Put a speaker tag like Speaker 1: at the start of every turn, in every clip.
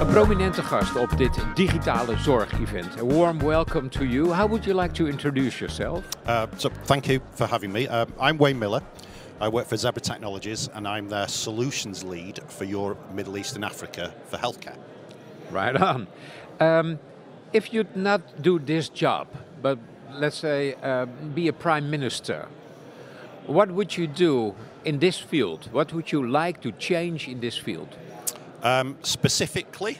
Speaker 1: Een prominente gast op dit digitale zorg-event. A warm welcome to you. How would you like to introduce yourself?
Speaker 2: Uh, so, thank you for having me. Um, I'm Wayne Miller. I work for Zebra Technologies and I'm their solutions lead for Europe, Middle East, and Africa for healthcare.
Speaker 1: Right on. Um, if you'd not do this job, but let's say uh, be a prime minister, what would you do in this field? What would you like to change in this field?
Speaker 2: Um, specifically,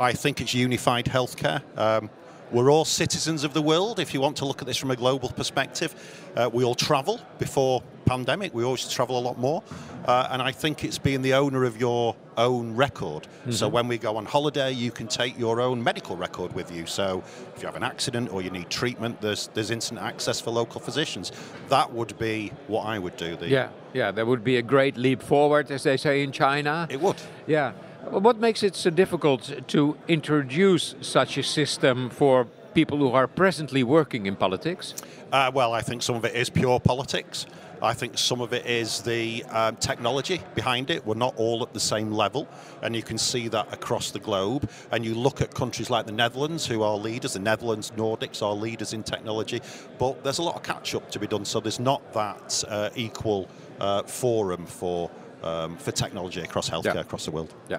Speaker 2: I think it's unified healthcare. Um, we're all citizens of the world. If you want to look at this from a global perspective, uh, we all travel. Before pandemic, we always travel a lot more, uh, and I think it's being the owner of your own record. Mm-hmm. So when we go on holiday, you can take your own medical record with you. So if you have an accident or you need treatment, there's there's instant access for local physicians. That would be what I would do.
Speaker 1: The yeah, yeah, that would be a great leap forward, as they say in China.
Speaker 2: It would.
Speaker 1: Yeah. What makes it so difficult to introduce such a system for people who are presently working in politics?
Speaker 2: Uh, well, I think some of it is pure politics. I think some of it is the um, technology behind it. We're not all at the same level, and you can see that across the globe. And you look at countries like the Netherlands, who are leaders, the Netherlands, Nordics are leaders in technology, but there's a lot of catch up to be done, so there's not that uh, equal uh, forum for um, for technology across healthcare yeah. across the world.
Speaker 1: Yeah.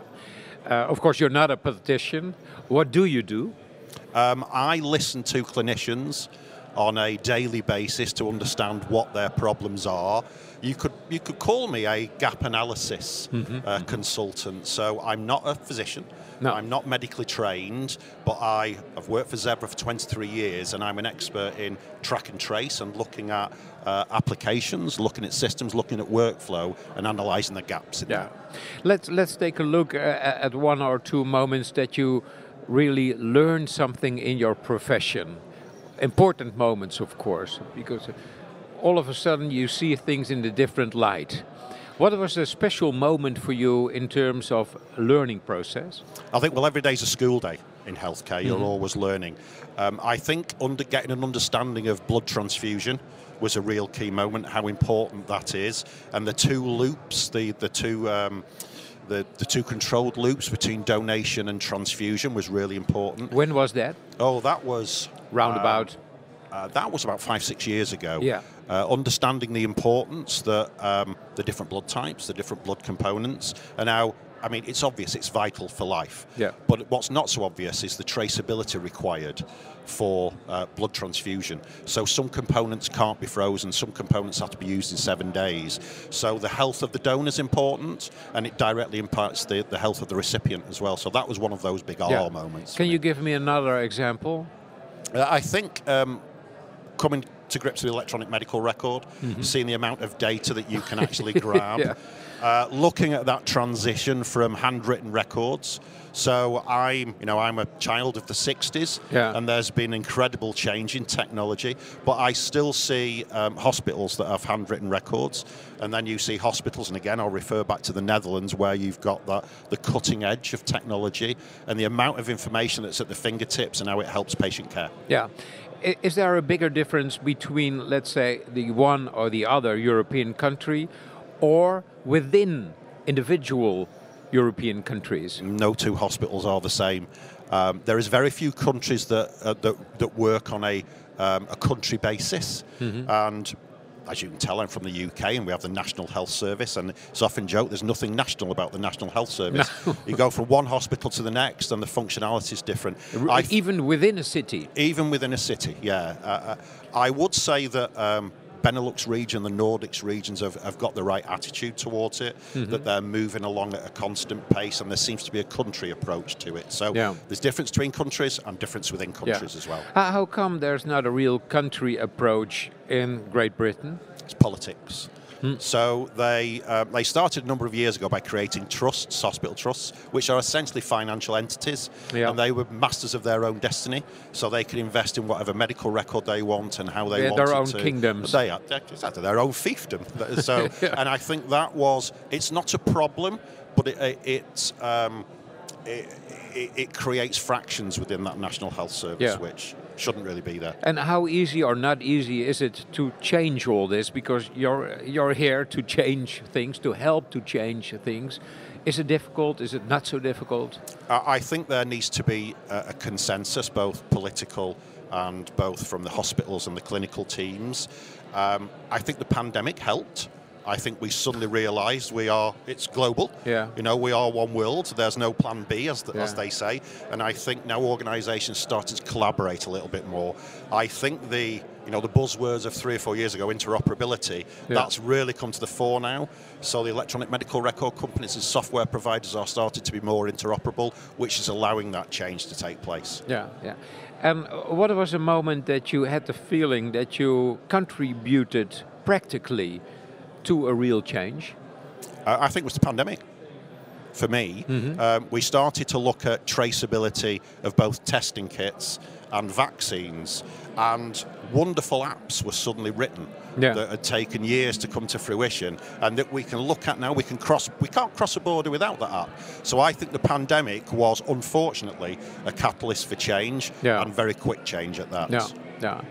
Speaker 1: Uh, of course, you're not a politician. What do you do?
Speaker 2: Um, I listen to clinicians on a daily basis to understand what their problems are. You could you could call me a gap analysis mm-hmm. uh, consultant. So I'm not a physician. No. I'm not medically trained, but I have worked for Zebra for 23 years, and I'm an expert in track and trace and looking at uh, applications, looking at systems, looking at workflow, and analysing the gaps in
Speaker 1: yeah. that. Let's let's take a look uh, at one or two moments that you really learned something in your profession. Important moments, of course, because all of a sudden you see things in a different light. What was a special moment for you in terms of learning process?
Speaker 2: I think well, every day is a school day in healthcare. You're mm-hmm. always learning. Um, I think under, getting an understanding of blood transfusion was a real key moment. How important that is, and the two loops, the the two. Um, the, the two controlled loops between donation and transfusion was really important.
Speaker 1: When was that?
Speaker 2: Oh, that was
Speaker 1: roundabout.
Speaker 2: Uh, uh, that was about five, six years ago.
Speaker 1: Yeah.
Speaker 2: Uh, understanding the importance that um, the different blood types, the different blood components, and how I mean, it's obvious it's vital for life.
Speaker 1: Yeah.
Speaker 2: But what's not so obvious is the traceability required for uh, blood transfusion. So some components can't be frozen, some components have to be used in seven days. So the health of the donor is important, and it directly impacts the, the health of the recipient as well. So that was one of those big aha yeah. moments.
Speaker 1: Can you give me another example?
Speaker 2: Uh, I think um, coming to grips with the electronic medical record, mm-hmm. seeing the amount of data that you can actually grab. yeah. Uh, looking at that transition from handwritten records. So I'm, you know, I'm a child of the 60s,
Speaker 1: yeah.
Speaker 2: and there's been incredible change in technology. But I still see um, hospitals that have handwritten records, and then you see hospitals, and again, I'll refer back to the Netherlands, where you've got that the cutting edge of technology and the amount of information that's at the fingertips and how it helps patient care.
Speaker 1: Yeah. Is there a bigger difference between, let's say, the one or the other European country, or within individual European countries?
Speaker 2: No two hospitals are the same. Um, there is very few countries that uh, that, that, work on a um, a country basis, mm-hmm. and as you can tell, I'm from the UK, and we have the National Health Service, and it's often joked there's nothing national about the National Health Service. No. you go from one hospital to the next, and the functionality is different.
Speaker 1: even within a city.
Speaker 2: Even within a city, yeah. Uh, uh, I would say that. Um, Benelux region, the Nordics regions have, have got the right attitude towards it, mm-hmm. that they're moving along at a constant pace, and there seems to be a country approach to it. So yeah. there's difference between countries and difference within countries yeah. as well.
Speaker 1: how come there's not a real country approach in Great Britain?
Speaker 2: It's politics. Hmm. So they uh, they started a number of years ago by creating trusts, hospital trusts, which are essentially financial entities, yeah. and they were masters of their own destiny. So they could invest in whatever medical record they want and how they
Speaker 1: want
Speaker 2: their
Speaker 1: own
Speaker 2: to.
Speaker 1: kingdoms.
Speaker 2: They are exactly their own fiefdom. So, yeah. and I think that was it's not a problem, but it, it, it um, it, it, it, creates fractions within that National Health Service,
Speaker 1: yeah.
Speaker 2: which shouldn't really be there.
Speaker 1: And how easy or not easy is it to change all this? Because you're you're here to change things, to help to change things. Is it difficult? Is it not so difficult?
Speaker 2: I think there needs to be a, consensus, both political and both from the hospitals and the clinical teams. Um, I think the pandemic helped. I think we suddenly realised we are, it's global.
Speaker 1: Yeah.
Speaker 2: You know, we are one world. There's no plan B, as, the,
Speaker 1: yeah.
Speaker 2: as they say. And I think now organisations started to collaborate a little bit more. I think the, you know, the buzzwords of three or four years ago, interoperability, yeah. that's really come to the fore now. So the electronic medical record companies and software providers are starting to be more interoperable, which is allowing that change to take place.
Speaker 1: Yeah, yeah. And what was a moment that you had the feeling that you contributed practically to a real change?
Speaker 2: Uh, I think it was the pandemic. For me, mm-hmm. um, we started to look at traceability of both testing kits and vaccines, and wonderful apps were suddenly written yeah. that had taken years to come to fruition, and that we can look at now. We can cross. We can't cross a border without that app. So I think the pandemic was unfortunately a catalyst for change yeah. and very quick change at that.
Speaker 1: Yeah, yeah.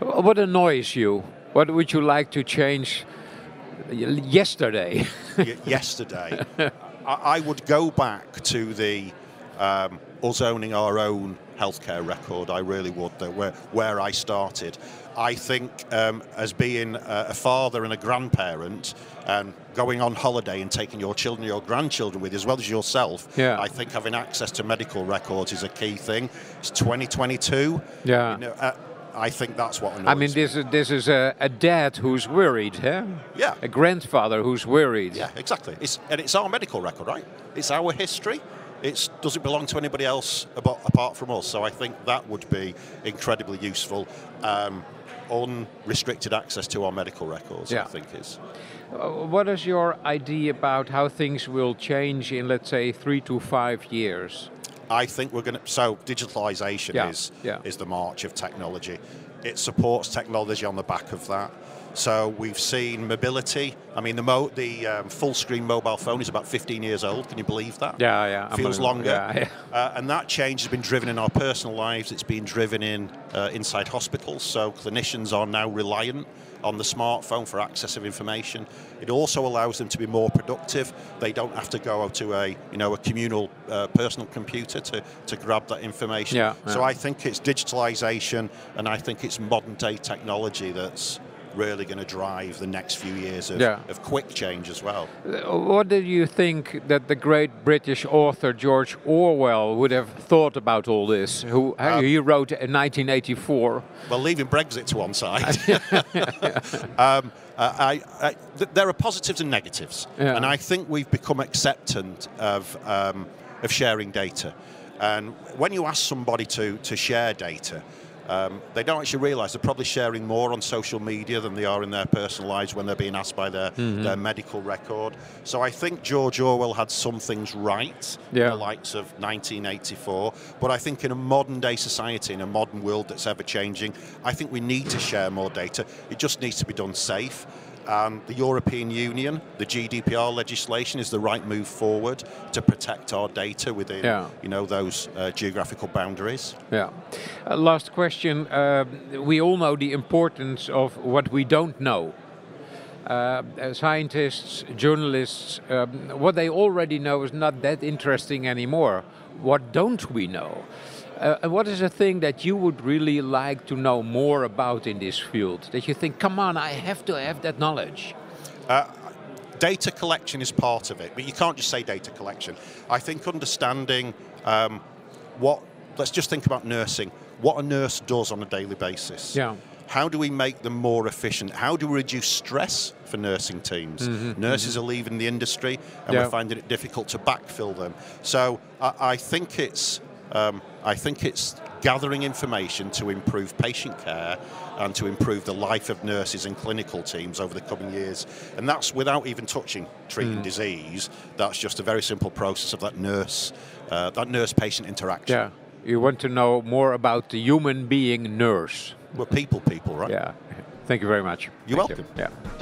Speaker 1: What annoys you? What would you like to change yesterday.
Speaker 2: y- yesterday. I-, I, would go back to the um, us owning our own healthcare record. I really would, the, where, where I started. I think um, as being a, a, father and a grandparent and going on holiday and taking your children, your grandchildren with you, as well as yourself,
Speaker 1: yeah.
Speaker 2: I think having access to medical records is a key thing. It's 2022.
Speaker 1: Yeah.
Speaker 2: You know, uh, I think that's what
Speaker 1: I mean, this is, this is a, a dad who's worried, huh?
Speaker 2: Yeah.
Speaker 1: A grandfather who's worried.
Speaker 2: Yeah, exactly. It's, and it's our medical record, right? It's our history. It does it belong to anybody else about, apart from us. So I think that would be incredibly useful. Um, unrestricted access to our medical records, yeah. I think is.
Speaker 1: Uh, what is your idea about how things will change in, let's say, three to five years?
Speaker 2: I think we're going to. So digitalisation yeah, is yeah. is the march of technology. It supports technology on the back of that. So we've seen mobility. I mean, the mo- the um, full screen mobile phone is about 15 years old. Can you believe that?
Speaker 1: Yeah, yeah.
Speaker 2: Feels longer.
Speaker 1: Yeah, yeah.
Speaker 2: Uh, and that change has been driven in our personal lives. It's been driven in uh, inside hospitals. So clinicians are now reliant on the smartphone for access of information. It also allows them to be more productive. They don't have to go to a you know a communal uh, personal computer to, to grab that information.
Speaker 1: Yeah,
Speaker 2: yeah. So I think it's digitalization and I think it's modern day technology that's really going to drive the next few years of, yeah. of quick change as well.
Speaker 1: What do you think that the great British author George Orwell would have thought about all this? Who um, he wrote in 1984.
Speaker 2: Well, leaving Brexit to one side. um, uh, I, I, th there are positives and negatives, yeah. and I think we've become acceptant of um, of sharing data. And when you ask somebody to to share data, um, they don't actually realise they're probably sharing more on social media than they are in their personal lives when they're being asked by their, mm-hmm. their medical record. So I think George Orwell had some things right, yeah. the likes of 1984. But I think in a modern day society, in a modern world that's ever changing, I think we need to share more data. It just needs to be done safe and the European Union, the GDPR legislation is the right move forward to protect our data within, yeah. you know, those uh, geographical boundaries.
Speaker 1: Yeah. Uh, last question. Uh, we all know the importance of what we don't know. Uh, scientists, journalists, um, what they already know is not that interesting anymore. What don't we know? Uh, what is a thing that you would really like to know more about in this field? That you think, come on, I have to have that knowledge?
Speaker 2: Uh, data collection is part of it, but you can't just say data collection. I think understanding um, what, let's just think about nursing, what a nurse does on a daily basis.
Speaker 1: Yeah.
Speaker 2: How do we make them more efficient? How do we reduce stress for nursing teams? Mm-hmm, Nurses mm-hmm. are leaving the industry and yeah. we're finding it difficult to backfill them. So I, I think it's um, I think it's gathering information to improve patient care and to improve the life of nurses and clinical teams over the coming years. And that's without even touching treating mm. disease. That's just a very simple process of that nurse, uh, that nurse-patient interaction.
Speaker 1: Yeah, you want to know more about the human being nurse.
Speaker 2: We're people, people, right?
Speaker 1: Yeah. Thank you very much.
Speaker 2: You're
Speaker 1: Thank
Speaker 2: welcome.
Speaker 1: You. Yeah.